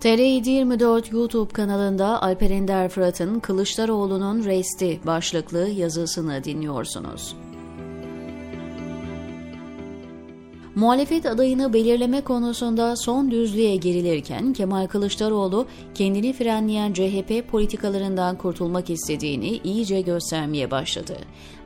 TR724 YouTube kanalında Alper Ender Fırat'ın Kılıçdaroğlu'nun Resti başlıklı yazısını dinliyorsunuz. Muhalefet adayını belirleme konusunda son düzlüğe girilirken Kemal Kılıçdaroğlu kendini frenleyen CHP politikalarından kurtulmak istediğini iyice göstermeye başladı.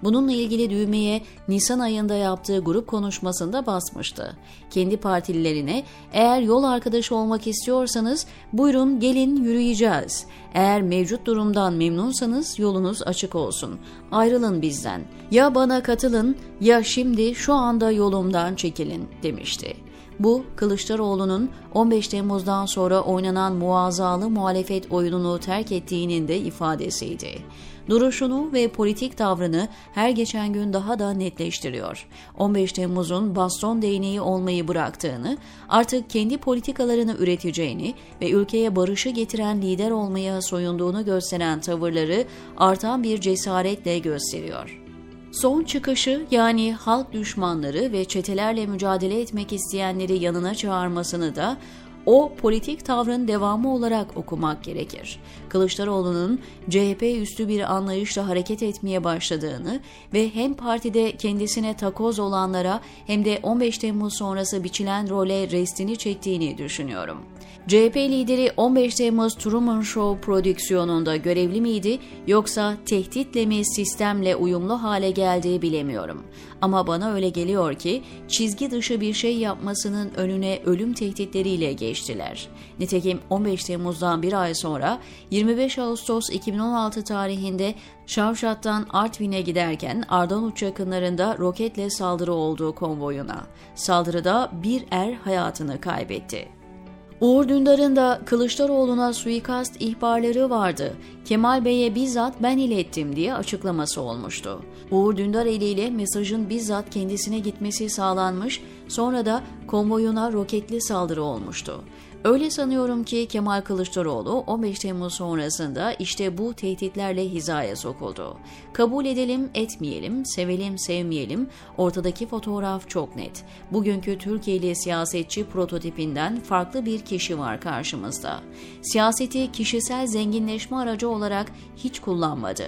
Bununla ilgili düğmeye Nisan ayında yaptığı grup konuşmasında basmıştı. Kendi partililerine eğer yol arkadaşı olmak istiyorsanız buyurun gelin yürüyeceğiz. Eğer mevcut durumdan memnunsanız yolunuz açık olsun. Ayrılın bizden. Ya bana katılın ya şimdi şu anda yolumdan çekilin demişti. Bu Kılıçdaroğlu'nun 15 Temmuz'dan sonra oynanan muazzalı muhalefet oyununu terk ettiğinin de ifadesiydi. Duruşunu ve politik tavrını her geçen gün daha da netleştiriyor. 15 Temmuz'un baston değneği olmayı bıraktığını, artık kendi politikalarını üreteceğini ve ülkeye barışı getiren lider olmaya soyunduğunu gösteren tavırları artan bir cesaretle gösteriyor. Son çıkışı yani halk düşmanları ve çetelerle mücadele etmek isteyenleri yanına çağırmasını da o politik tavrın devamı olarak okumak gerekir. Kılıçdaroğlu'nun CHP üstü bir anlayışla hareket etmeye başladığını ve hem partide kendisine takoz olanlara hem de 15 Temmuz sonrası biçilen role restini çektiğini düşünüyorum. CHP lideri 15 Temmuz Truman Show prodüksiyonunda görevli miydi yoksa tehditle mi sistemle uyumlu hale geldiği bilemiyorum. Ama bana öyle geliyor ki çizgi dışı bir şey yapmasının önüne ölüm tehditleriyle geçtiler. Nitekim 15 Temmuz'dan bir ay sonra 25 Ağustos 2016 tarihinde Şavşat'tan Artvin'e giderken Ardanuç yakınlarında roketle saldırı olduğu konvoyuna. Saldırıda bir er hayatını kaybetti. Uğur Dündar'ın da Kılıçdaroğlu'na suikast ihbarları vardı. Kemal Bey'e bizzat ben ilettim diye açıklaması olmuştu. Uğur Dündar eliyle mesajın bizzat kendisine gitmesi sağlanmış, sonra da konvoyuna roketli saldırı olmuştu. Öyle sanıyorum ki Kemal Kılıçdaroğlu 15 Temmuz sonrasında işte bu tehditlerle hizaya sokuldu. Kabul edelim, etmeyelim, sevelim, sevmeyelim. Ortadaki fotoğraf çok net. Bugünkü Türkiye'li siyasetçi prototipinden farklı bir kişi var karşımızda. Siyaseti kişisel zenginleşme aracı olarak hiç kullanmadı.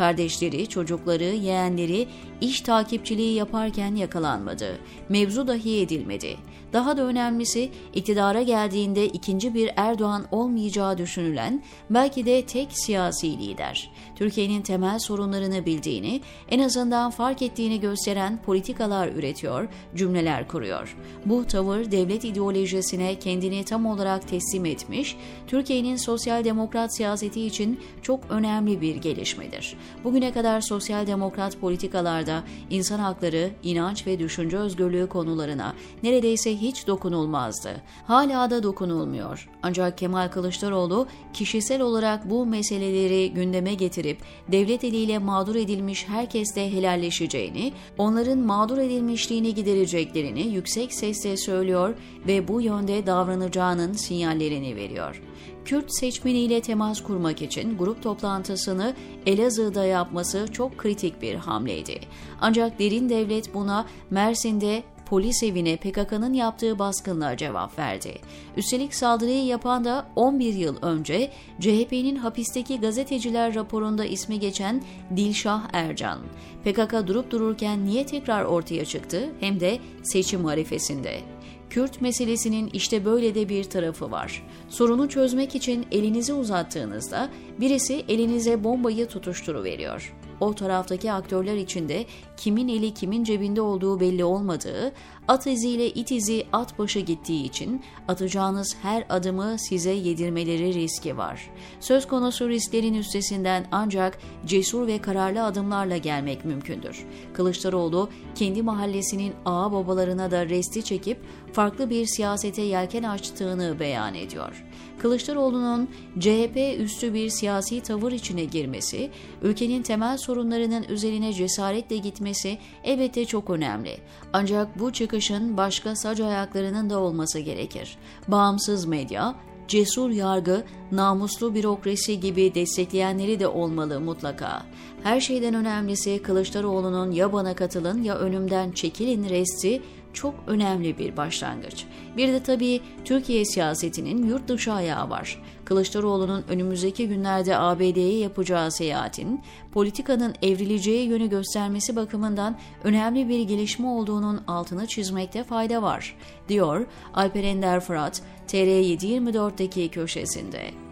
Kardeşleri, çocukları, yeğenleri iş takipçiliği yaparken yakalanmadı. Mevzu dahi edilmedi. Daha da önemlisi iktidara geldiğinde ikinci bir Erdoğan olmayacağı düşünülen belki de tek siyasi lider. Türkiye'nin temel sorunlarını bildiğini, en azından fark ettiğini gösteren politikalar üretiyor, cümleler kuruyor. Bu tavır devlet ideolojisine kendini tam olarak teslim etmiş, Türkiye'nin sosyal demokrat siyaseti için çok önemli bir gelişmedir. Bugüne kadar sosyal demokrat politikalarda insan hakları, inanç ve düşünce özgürlüğü konularına neredeyse hiç dokunulmazdı. Hala da dokunulmuyor. Ancak Kemal Kılıçdaroğlu kişisel olarak bu meseleleri gündeme getirip devlet eliyle mağdur edilmiş herkesle helalleşeceğini, onların mağdur edilmişliğini gidereceklerini yüksek sesle söylüyor ve bu yönde davranacağının sinyallerini veriyor. Kürt seçmeniyle temas kurmak için grup toplantısını Elazığ'da yapması çok kritik bir hamleydi. Ancak derin devlet buna Mersin'de polis evine PKK'nın yaptığı baskınla cevap verdi. Üstelik saldırıyı yapan da 11 yıl önce CHP'nin hapisteki gazeteciler raporunda ismi geçen Dilşah Ercan. PKK durup dururken niye tekrar ortaya çıktı hem de seçim harifesinde. Kürt meselesinin işte böyle de bir tarafı var. Sorunu çözmek için elinizi uzattığınızda birisi elinize bombayı tutuşturuveriyor o taraftaki aktörler içinde kimin eli kimin cebinde olduğu belli olmadığı, at iziyle it izi at başı gittiği için atacağınız her adımı size yedirmeleri riski var. Söz konusu risklerin üstesinden ancak cesur ve kararlı adımlarla gelmek mümkündür. Kılıçdaroğlu kendi mahallesinin ağa babalarına da resti çekip farklı bir siyasete yelken açtığını beyan ediyor. Kılıçdaroğlu'nun CHP üstü bir siyasi tavır içine girmesi, ülkenin temel sorunlarının üzerine cesaretle gitmesi elbette çok önemli. Ancak bu çıkışın başka sac ayaklarının da olması gerekir. Bağımsız medya, cesur yargı, namuslu bürokrasi gibi destekleyenleri de olmalı mutlaka. Her şeyden önemlisi Kılıçdaroğlu'nun ya bana katılın ya önümden çekilin resti çok önemli bir başlangıç. Bir de tabii Türkiye siyasetinin yurt dışı ayağı var. Kılıçdaroğlu'nun önümüzdeki günlerde ABD'ye yapacağı seyahatin politikanın evrileceği yönü göstermesi bakımından önemli bir gelişme olduğunun altını çizmekte fayda var, diyor Alper Ender Fırat, TR724'deki köşesinde.